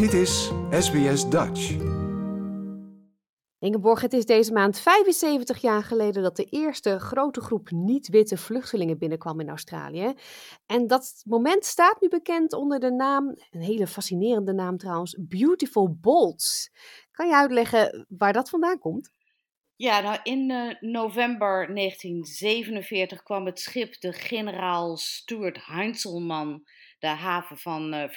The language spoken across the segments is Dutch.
Dit is SBS Dutch. Ingeborg, het is deze maand 75 jaar geleden dat de eerste grote groep niet-witte vluchtelingen binnenkwam in Australië. En dat moment staat nu bekend onder de naam, een hele fascinerende naam trouwens, Beautiful Bolts. Kan je uitleggen waar dat vandaan komt? Ja, nou in uh, november 1947 kwam het schip de generaal Stuart Heinzelman de haven van uh,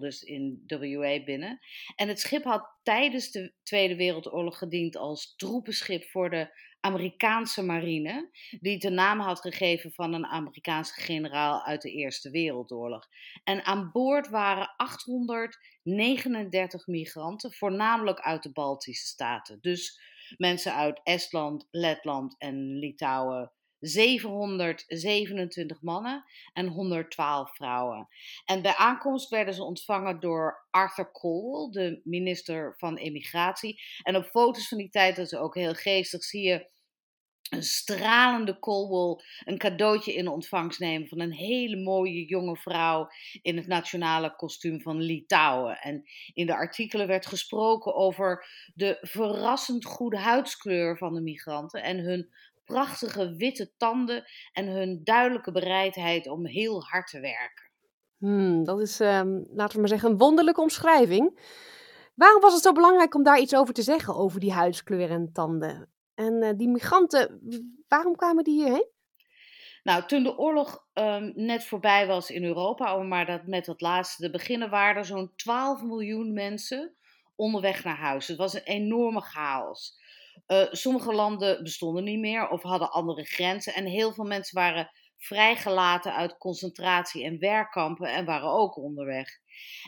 dus in WA, binnen. En het schip had tijdens de Tweede Wereldoorlog gediend als troepenschip voor de Amerikaanse marine, die de naam had gegeven van een Amerikaanse generaal uit de Eerste Wereldoorlog. En aan boord waren 839 migranten, voornamelijk uit de Baltische staten. Dus mensen uit Estland, Letland en Litouwen 727 mannen en 112 vrouwen. En bij aankomst werden ze ontvangen door Arthur Cole, de minister van Immigratie. En op foto's van die tijd, dat is ook heel geestig, zie je een stralende Colwell een cadeautje in ontvangst nemen van een hele mooie jonge vrouw in het nationale kostuum van Litouwen. En in de artikelen werd gesproken over de verrassend goede huidskleur van de migranten en hun prachtige witte tanden en hun duidelijke bereidheid om heel hard te werken. Hmm, dat is, ehm, laten we maar zeggen, een wonderlijke omschrijving. Waarom was het zo belangrijk om daar iets over te zeggen, over die huidskleur en tanden? En uh, die migranten, waarom kwamen die hierheen? Nou, toen de oorlog um, net voorbij was in Europa, om maar dat, met dat laatste te beginnen, waren er zo'n 12 miljoen mensen onderweg naar huis. Het was een enorme chaos. Uh, sommige landen bestonden niet meer of hadden andere grenzen. En heel veel mensen waren vrijgelaten uit concentratie- en werkkampen en waren ook onderweg.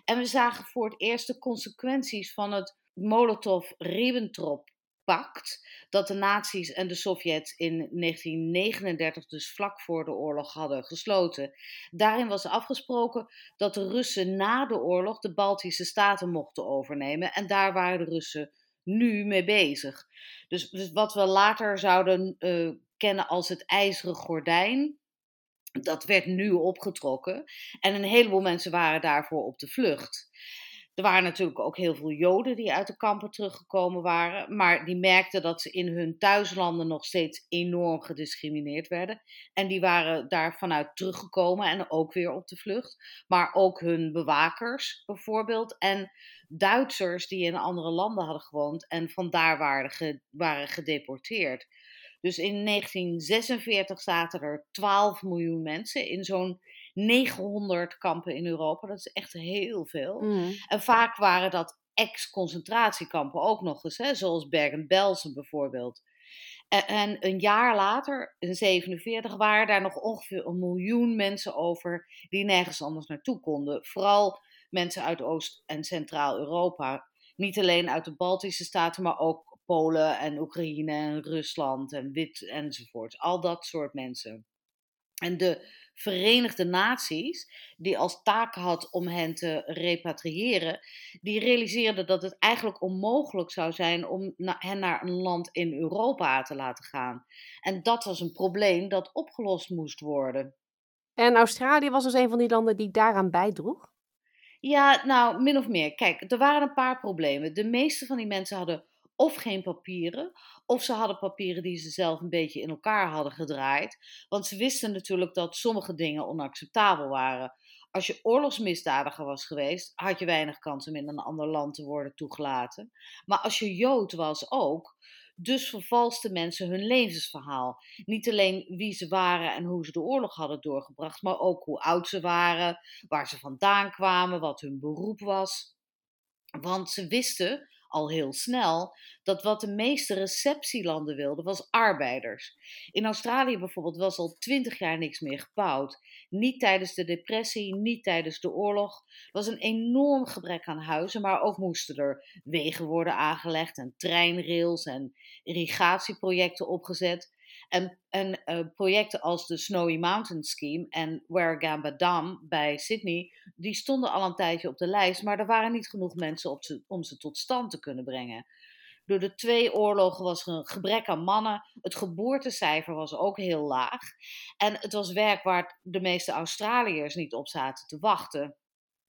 En we zagen voor het eerst de consequenties van het Molotov-Ribbentrop-pact. Dat de nazi's en de Sovjets in 1939, dus vlak voor de oorlog, hadden gesloten. Daarin was afgesproken dat de Russen na de oorlog de Baltische staten mochten overnemen. En daar waren de Russen nu mee bezig. Dus, dus wat we later zouden uh, kennen als het ijzeren gordijn, dat werd nu opgetrokken. En een heleboel mensen waren daarvoor op de vlucht. Er waren natuurlijk ook heel veel Joden die uit de kampen teruggekomen waren, maar die merkten dat ze in hun thuislanden nog steeds enorm gediscrimineerd werden. En die waren daar vanuit teruggekomen en ook weer op de vlucht. Maar ook hun bewakers bijvoorbeeld en Duitsers die in andere landen hadden gewoond en vandaar waren, waren gedeporteerd. Dus in 1946 zaten er 12 miljoen mensen in zo'n 900 kampen in Europa. Dat is echt heel veel. Mm. En vaak waren dat ex-concentratiekampen ook nog eens, hè, zoals Bergen-Belsen bijvoorbeeld. En, en, een jaar later, in 47, waren daar nog ongeveer een miljoen mensen over die nergens anders naartoe konden. Vooral mensen uit Oost- en Centraal-Europa. Niet alleen uit de Baltische staten, maar ook Polen en Oekraïne en Rusland en Wit enzovoort. Al dat soort mensen. En de Verenigde Naties, die als taak had om hen te repatriëren, die realiseerden dat het eigenlijk onmogelijk zou zijn om hen naar een land in Europa te laten gaan. En dat was een probleem dat opgelost moest worden. En Australië was dus een van die landen die daaraan bijdroeg? Ja, nou, min of meer. Kijk, er waren een paar problemen. De meeste van die mensen hadden of geen papieren, of ze hadden papieren die ze zelf een beetje in elkaar hadden gedraaid. Want ze wisten natuurlijk dat sommige dingen onacceptabel waren. Als je oorlogsmisdadiger was geweest, had je weinig kans om in een ander land te worden toegelaten. Maar als je Jood was ook, dus vervalsten mensen hun levensverhaal. Niet alleen wie ze waren en hoe ze de oorlog hadden doorgebracht, maar ook hoe oud ze waren, waar ze vandaan kwamen, wat hun beroep was. Want ze wisten al heel snel dat wat de meeste receptielanden wilden, was arbeiders. In Australië bijvoorbeeld was al twintig jaar niks meer gebouwd. Niet tijdens de depressie, niet tijdens de oorlog. Er was een enorm gebrek aan huizen, maar ook moesten er wegen worden aangelegd en treinrails en irrigatieprojecten opgezet. En, uh, projecten als de Snowy Mountain Scheme en Warragamba Dam bij Sydney, die stonden al een tijdje op de lijst, maar er waren niet genoeg mensen op om ze tot stand te kunnen brengen. Door de twee oorlogen was er een gebrek aan mannen. Het geboortecijfer was ook heel laag. En het was werk waar de meeste Australiërs niet op zaten te wachten.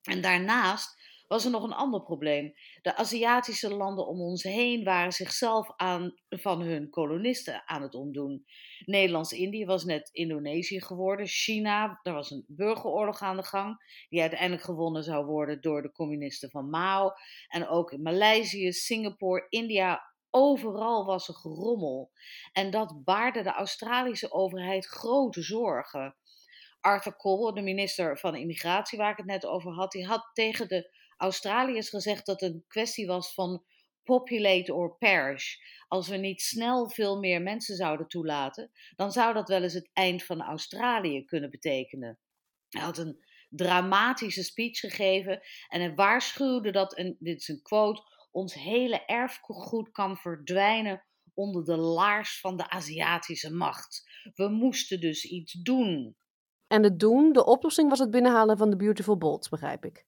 En daarnaast was er nog een ander probleem. De Aziatische landen om ons heen waren zichzelf aan, van hun kolonisten aan het ontdoen. Nederlands-Indië was net Indonesië geworden. China, er was een burgeroorlog aan de gang, die uiteindelijk gewonnen zou worden door de communisten van Mao. En ook in Maleisië, Singapore, India, overal was er gerommel. En dat baarde de Australische overheid grote zorgen. Arthur Cole, de minister van Immigratie waar ik het net over had, die had tegen de Australiërs gezegd dat het een kwestie was van populate or perish. Als we niet snel veel meer mensen zouden toelaten, dan zou dat wel eens het eind van Australië kunnen betekenen. Hij had een dramatische speech gegeven en hij waarschuwde dat, en dit is een quote, ons hele erfgoed kan verdwijnen onder de laars van de Aziatische macht. We moesten dus iets doen. En het doen, de oplossing was het binnenhalen van de Beautiful Boats, begrijp ik.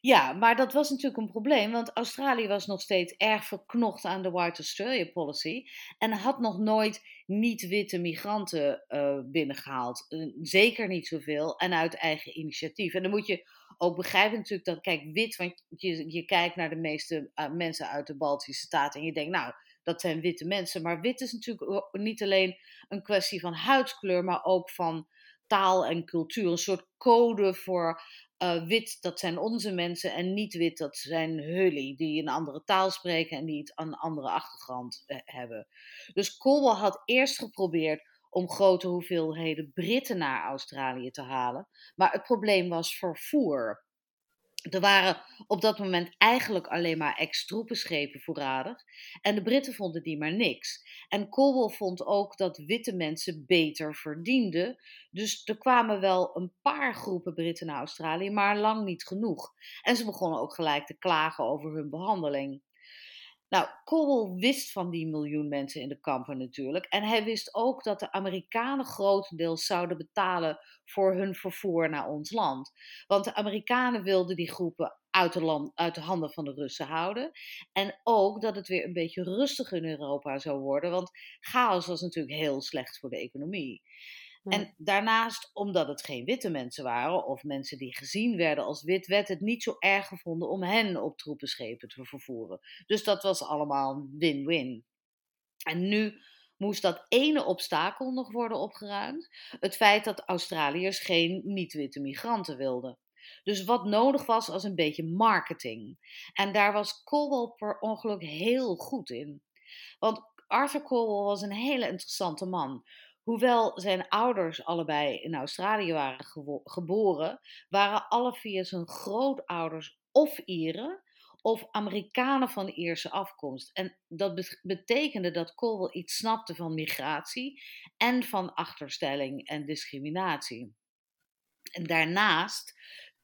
Ja, maar dat was natuurlijk een probleem, want Australië was nog steeds erg verknocht aan de White Australia Policy en had nog nooit niet-witte migranten uh, binnengehaald. Uh, zeker niet zoveel en uit eigen initiatief. En dan moet je ook begrijpen natuurlijk dat, kijk, wit, want je, je kijkt naar de meeste uh, mensen uit de Baltische Staten en je denkt, nou, dat zijn witte mensen. Maar wit is natuurlijk niet alleen een kwestie van huidskleur, maar ook van taal en cultuur. Een soort code voor uh, wit, dat zijn onze mensen, en niet wit, dat zijn hully, die een andere taal spreken en die een andere achtergrond uh, hebben. Dus Colwell had eerst geprobeerd om grote hoeveelheden Britten naar Australië te halen, maar het probleem was vervoer. Er waren op dat moment eigenlijk alleen maar ex-troepenschepen voorradig. En de Britten vonden die maar niks. En Colwell vond ook dat witte mensen beter verdienden. Dus er kwamen wel een paar groepen Britten naar Australië, maar lang niet genoeg. En ze begonnen ook gelijk te klagen over hun behandeling. Nou, Cowell wist van die miljoen mensen in de kampen natuurlijk. En hij wist ook dat de Amerikanen grotendeels zouden betalen voor hun vervoer naar ons land. Want de Amerikanen wilden die groepen uit de, uit de handen van de Russen houden. En ook dat het weer een beetje rustig in Europa zou worden. Want chaos was natuurlijk heel slecht voor de economie. En daarnaast, omdat het geen witte mensen waren, of mensen die gezien werden als wit, werd het niet zo erg gevonden om hen op troepenschepen te vervoeren. Dus dat was allemaal win-win. En nu moest dat ene obstakel nog worden opgeruimd: het feit dat Australiërs geen niet-witte migranten wilden. Dus wat nodig was, was een beetje marketing. En daar was Colwell per ongeluk heel goed in. Want Arthur Colwell was een hele interessante man. Hoewel zijn ouders allebei in Australië waren geboren, waren alle vier zijn grootouders of Ieren of Amerikanen van Ierse afkomst. En dat betekende dat Colwell iets snapte van migratie en van achterstelling en discriminatie. En daarnaast,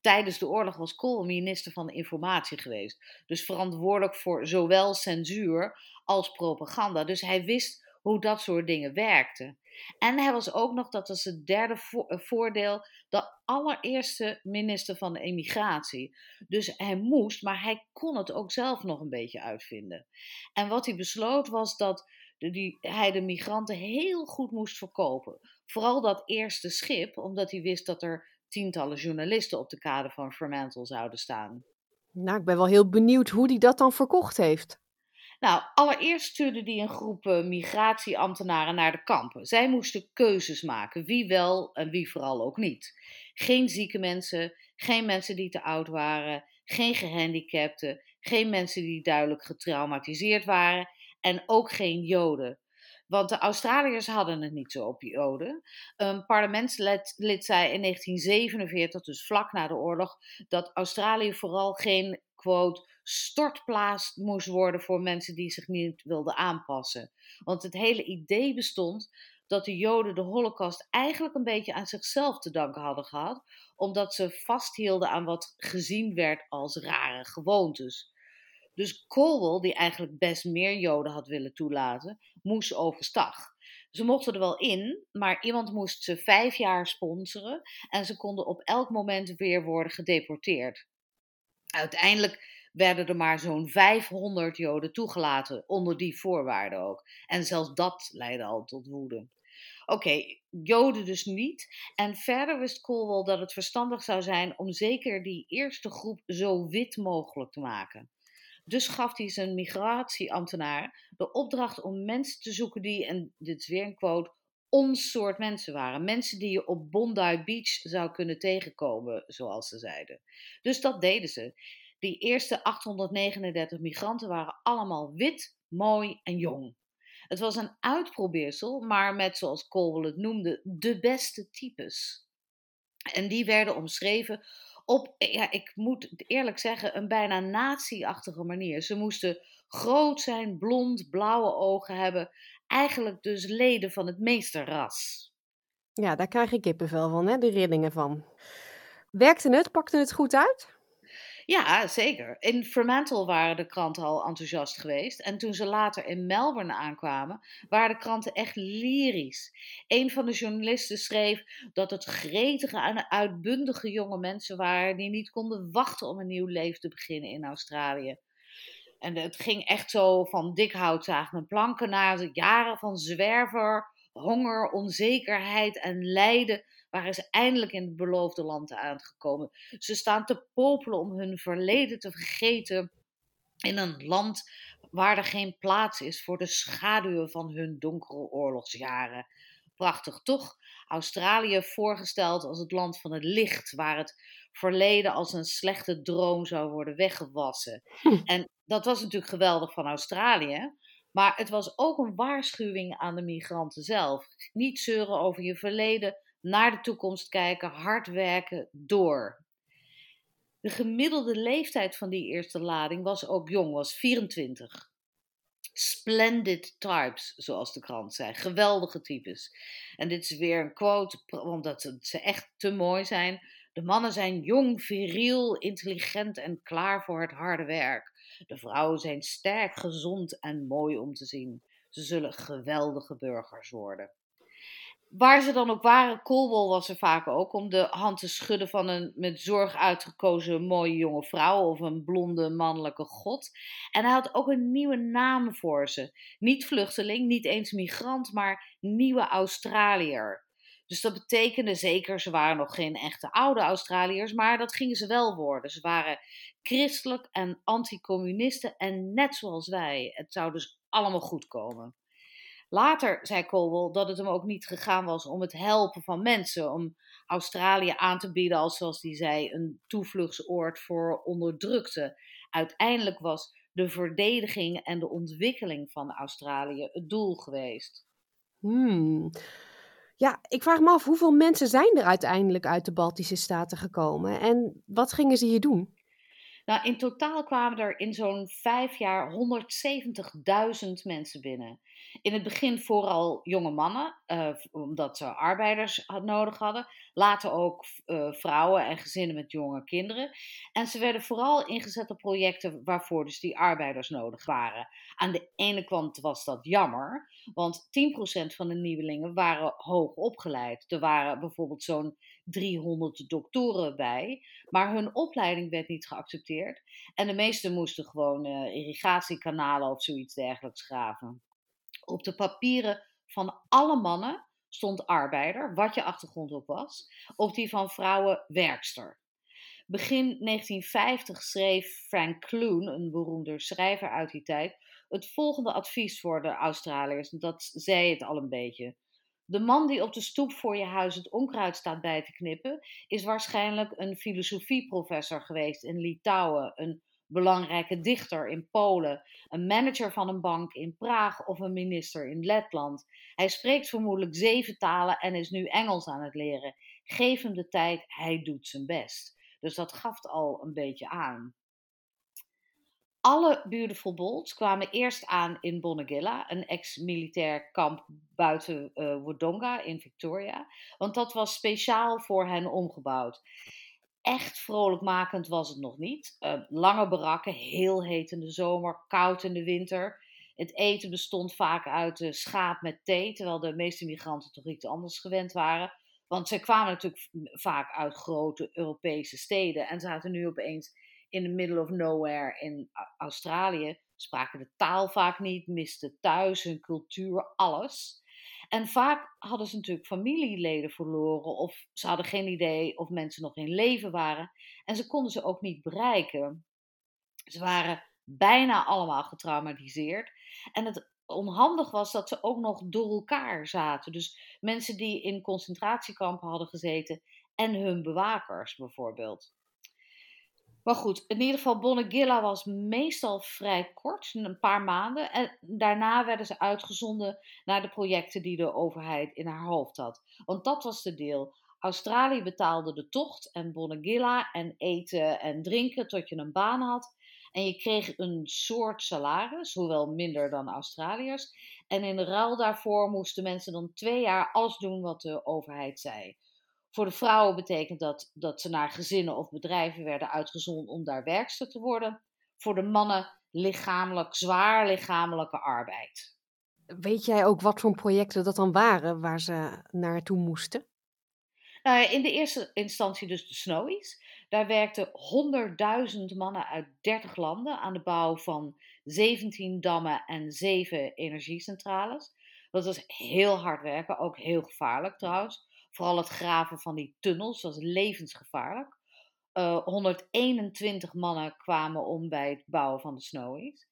tijdens de oorlog was Colwell minister van Informatie geweest. Dus verantwoordelijk voor zowel censuur als propaganda. Dus hij wist hoe dat soort dingen werkten. En hij was ook nog, dat was het derde eh, voordeel, de allereerste minister van de emigratie. Dus hij moest, maar hij kon het ook zelf nog een beetje uitvinden. En wat hij besloot was dat de, hij de migranten heel goed moest verkopen. Vooral dat eerste schip, omdat hij wist dat er tientallen journalisten op de kade van Fremantle zouden staan. Nou, ik ben wel heel benieuwd hoe hij dat dan verkocht heeft. Nou, allereerst stuurde hij een groep uh, migratieambtenaren naar de kampen. Zij moesten keuzes maken, wie wel en wie vooral ook niet. Geen zieke mensen, geen mensen die te oud waren, geen gehandicapten, geen mensen die duidelijk getraumatiseerd waren en ook geen Joden. Want de Australiërs hadden het niet zo op Joden. Een parlementslid zei in 1947, dus vlak na de oorlog, dat Australië vooral geen quote stortplaats moest worden voor mensen die zich niet wilden aanpassen. Want het hele idee bestond dat de Joden de Holocaust eigenlijk een beetje aan zichzelf te danken hadden gehad, omdat ze vasthielden aan wat gezien werd als rare gewoontes. Dus Colwell, die eigenlijk best meer Joden had willen toelaten, moest overstag. Ze mochten er wel in, maar iemand moest ze vijf jaar sponsoren en ze konden op elk moment weer worden gedeporteerd. Uiteindelijk werden er maar zo'n 500 Joden toegelaten, onder die voorwaarden ook. En zelfs dat leidde al tot woede. Oké, Joden dus niet. En verder wist Colwell dat het verstandig zou zijn om zeker die eerste groep zo wit mogelijk te maken. Dus gaf hij zijn migratieambtenaar de opdracht om mensen te zoeken die, en dit is weer een quote, ons soort mensen waren. Mensen die je op Bondi Beach zou kunnen tegenkomen, zoals ze zeiden. Dus dat deden ze. Die eerste 839 migranten waren allemaal wit, mooi en jong. Het was een uitprobeersel, maar met, zoals Colwell het noemde, de beste types. En die werden omschreven op, ja, ik moet eerlijk zeggen, een bijna nazi-achtige manier. Ze moesten groot zijn, blond, blauwe ogen hebben. Eigenlijk dus leden van het meesterras. Ja, daar krijg ik kippenvel van, hè? de rillingen van. Werkte het? Pakte het goed uit? Ja, zeker. In Fremantle waren de kranten al enthousiast geweest. En toen ze later in Melbourne aankwamen, waren de kranten echt lyrisch. Een van de journalisten schreef dat het gretige en uitbundige jonge mensen waren die niet konden wachten om een nieuw leven te beginnen in Australië. En het ging echt zo van dik houtzaag met planken naar jaren van zwerver, honger, onzekerheid en lijden waren ze eindelijk in het beloofde land aangekomen. Ze staan te popelen om hun verleden te vergeten in een land waar er geen plaats is voor de schaduwen van hun donkere oorlogsjaren. Prachtig, toch? Australië voorgesteld als het land van het licht, waar het verleden als een slechte droom zou worden weggewassen. Hm. En dat was natuurlijk geweldig van Australië. Maar het was ook een waarschuwing aan de migranten zelf. Niet zeuren over je verleden, naar de toekomst kijken, hard werken, door. De gemiddelde leeftijd van die eerste lading was ook jong, was 24. Splendid types, zoals de krant zei. Geweldige types. En dit is weer een quote, omdat ze echt te mooi zijn. De mannen zijn jong, viriel, intelligent en klaar voor het harde werk. De vrouwen zijn sterk, gezond en mooi om te zien. Ze zullen geweldige burgers worden waar ze dan ook waren, Colwell was er vaak ook om de hand te schudden van een met zorg uitgekozen mooie jonge vrouw of een blonde mannelijke god. En hij had ook een nieuwe naam voor ze. Niet vluchteling, niet eens migrant, maar nieuwe Australiër. Dus dat betekende zeker, ze waren nog geen echte oude Australiërs, maar dat gingen ze wel worden. Ze waren christelijk en anticommunisten en net zoals wij. Het zou dus allemaal goed komen. Later zei Colwell dat het hem ook niet gegaan was om het helpen van mensen, om Australië aan te bieden als, zoals hij zei, een toevluchtsoord voor onderdrukte. Uiteindelijk was de verdediging en de ontwikkeling van Australië het doel geweest. Hmm. Ja, ik vraag me af hoeveel mensen zijn er uiteindelijk uit de Baltische Staten gekomen en wat gingen ze hier doen? Nou, in totaal kwamen er in zo'n vijf jaar 170.000 mensen binnen. In het begin vooral jonge mannen, uh, omdat ze arbeiders had, nodig hadden. Later ook uh, vrouwen en gezinnen met jonge kinderen. En ze werden vooral ingezet op projecten waarvoor dus die arbeiders nodig waren. Aan de ene kant was dat jammer, want 10% van de nieuwelingen waren hoog opgeleid. Er waren bijvoorbeeld zo'n 300 doktoren bij, maar hun opleiding werd niet geaccepteerd. En de meesten moesten gewoon uh, irrigatiekanalen of zoiets dergelijks graven. Op de papieren van alle mannen stond arbeider, wat je achtergrond ook was. Op die van vrouwen werkster. Begin 1950 schreef Frank Clune, een beroemde schrijver uit die tijd, het volgende advies voor de Australiërs. Dat zei het al een beetje. De man die op de stoep voor je huis het onkruid staat bij te knippen, is waarschijnlijk een filosofieprofessor geweest in Litouwen, een belangrijke dichter in Polen, een manager van een bank in Praag of een minister in Letland. Hij spreekt vermoedelijk zeven talen en is nu Engels aan het leren. Geef hem de tijd, hij doet zijn best. Dus dat gaf al een beetje aan. Alle Beautiful Bolts kwamen eerst aan in Bonegilla, een ex-militair kamp buiten uh, Wodonga in Victoria, want dat was speciaal voor hen omgebouwd echt vrolijkmakend was het nog niet. Uh, lange barakken, heel heet in de zomer, koud in de winter. Het eten bestond vaak uit uh, schaap met thee, terwijl de meeste migranten toch iets anders gewend waren. Want ze kwamen natuurlijk vaak uit grote Europese steden en zaten nu opeens in the middle of nowhere in Australië. Spraken de taal vaak niet, misten thuis hun cultuur, alles. En vaak hadden ze natuurlijk familieleden verloren, of ze hadden geen idee of mensen nog in leven waren. En ze konden ze ook niet bereiken. Ze waren bijna allemaal getraumatiseerd. En het onhandig was dat ze ook nog door elkaar zaten. Dus mensen die in concentratiekampen hadden gezeten en hun bewakers bijvoorbeeld. Maar goed, in ieder geval Bonnegilla was meestal vrij kort, een paar maanden. En daarna werden ze uitgezonden naar de projecten die de overheid in haar hoofd had. Want dat was de deel. Australië betaalde de tocht en Bonnegilla en eten en drinken tot je een baan had. En je kreeg een soort salaris, hoewel minder dan Australiërs. En in ruil daarvoor moesten mensen dan twee jaar alles doen wat de overheid zei. Voor de vrouwen betekent dat dat ze naar gezinnen of bedrijven werden uitgezonden om daar werkster te worden. Voor de mannen lichamelijk, zwaar lichamelijke arbeid. Weet jij ook wat voor projecten dat dan waren waar ze naartoe moesten? Nou in de eerste instantie dus de Snowies. Daar werkten 100.000 mannen uit 30 landen aan de bouw van 17 dammen en 7 energiecentrales. Dat was heel hard werken, ook heel gevaarlijk trouwens. Vooral het graven van die tunnels, was levensgevaarlijk. Uh, eh, 121 mannen kwamen om bij het bouwen van de Snowies.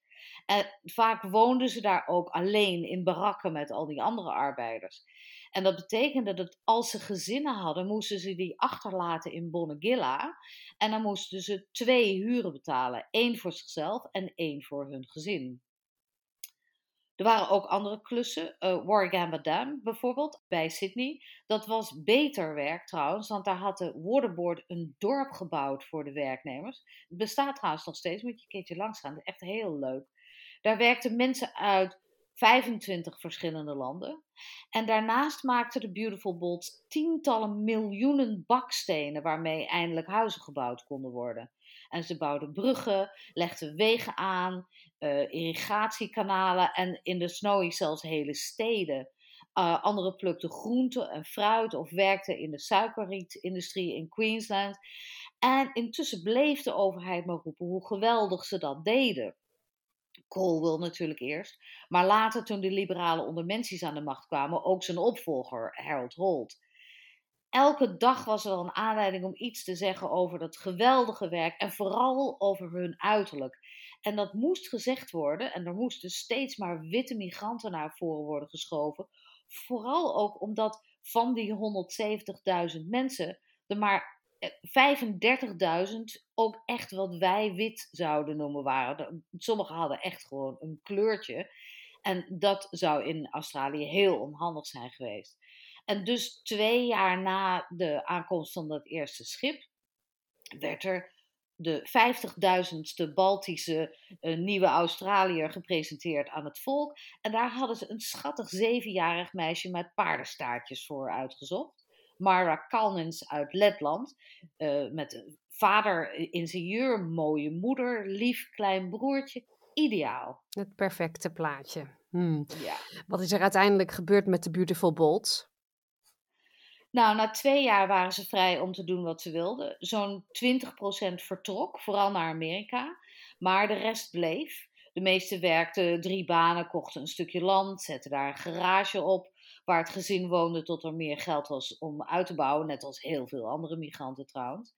En vaak woonden ze daar ook alleen in barakken met al die andere arbeiders. En dat betekende dat als ze gezinnen hadden, moesten ze die achterlaten in Bonnegilla. En dan moesten ze twee huren betalen: één voor zichzelf en één voor hun gezin. Er waren ook andere klussen. Uh, Warragamba Dam bijvoorbeeld, bij Sydney. Dat was beter werk trouwens, want daar had de Waterboard een dorp gebouwd voor de werknemers. Het bestaat trouwens nog steeds, moet je een keertje langs gaan. Echt heel leuk. Daar werkten mensen uit 25 verschillende landen. En daarnaast maakten de Beautiful Bolts tientallen miljoenen bakstenen waarmee eindelijk huizen gebouwd konden worden. En ze bouwden bruggen, legden wegen aan, uh, irrigatiekanalen en in de Snowy zelfs hele steden. Uh, anderen plukten groenten en fruit of werkten in de suikerrietindustrie in Queensland. En intussen bleef de overheid maar roepen hoe geweldig ze dat deden. Colwell natuurlijk eerst, maar later toen de liberale ondermensies aan de macht kwamen, ook zijn opvolger Harold Holt. Elke dag was er al een aanleiding om iets te zeggen over dat geweldige werk en vooral over hun uiterlijk. En dat moest gezegd worden en er moesten steeds maar witte migranten naar voren worden geschoven. Vooral ook omdat van die 170.000 mensen er maar 35.000 ook echt wat wij wit zouden noemen waren. Sommigen hadden echt gewoon een kleurtje. En dat zou in Australië heel onhandig zijn geweest. En dus twee jaar na de aankomst van dat eerste schip werd er de 50.000ste Baltische uh, nieuwe Australiër gepresenteerd aan het volk. En daar hadden ze een schattig zevenjarig meisje met paardenstaartjes voor uitgezocht. Mara Kalnins uit Letland. Uh, met vader ingenieur, mooie moeder, lief klein broertje. Ideaal. Het perfecte plaatje. Hmm. Ja. Wat is er uiteindelijk gebeurd met de Beautiful Bolt? Nou, na twee jaar waren ze vrij om te doen wat ze wilden. Zo'n 20% vertrok, vooral naar Amerika. Maar de rest bleef. De meesten werkten drie banen, kochten een stukje land, zetten daar een garage op waar het gezin woonde tot er meer geld was om uit te bouwen, net als heel veel andere migranten trouwens.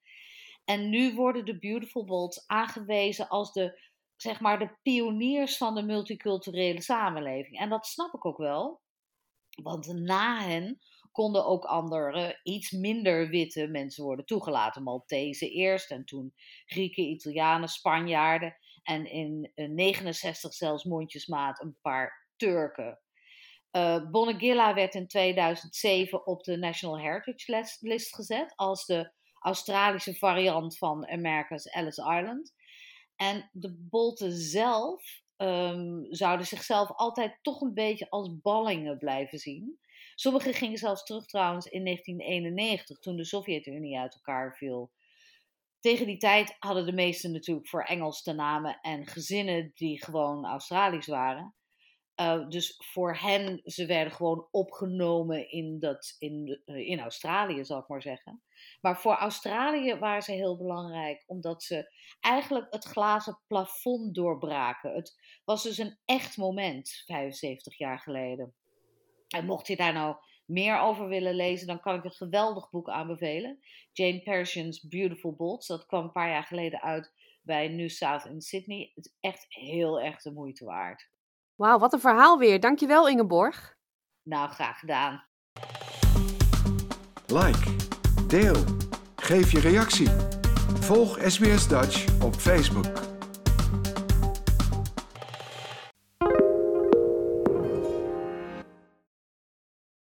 En nu worden de Beautiful Bolts aangewezen als de, zeg maar, de pioniers van de multiculturele samenleving. En dat snap ik ook wel, want na hen konden ook andere, iets minder witte mensen worden toegelaten. Maltese eerst en toen Grieken, Italianen, Spanjaarden en in 69 zelfs mondjesmaat een paar Turken. Uh, werd in 2007 op de National Heritage List gezet als de Australische variant van America's Ellis Island. En de Bolten zelf um, zouden zichzelf altijd toch een beetje als ballingen blijven zien. Sommigen gingen zelfs terug trouwens in 1991, toen de Sovjet-Unie uit elkaar viel. Tegen die tijd hadden de meesten natuurlijk voor Engels de namen en gezinnen die gewoon Australisch waren. Uh, dus voor hen, ze werden gewoon opgenomen in, dat, in, uh, in Australië, zal ik maar zeggen. Maar voor Australië waren ze heel belangrijk, omdat ze eigenlijk het glazen plafond doorbraken. Het was dus een echt moment, 75 jaar geleden. En mocht je daar nou meer over willen lezen, dan kan ik een geweldig boek aanbevelen. Jane Pershing's Beautiful Bolts. Dat kwam een paar jaar geleden uit bij New South in Sydney. Het is echt heel erg de moeite waard. Wauw, wat een verhaal weer. Dankjewel Ingeborg. Nou, graag gedaan. Like, deel, geef je reactie. Volg SBS Dutch op Facebook.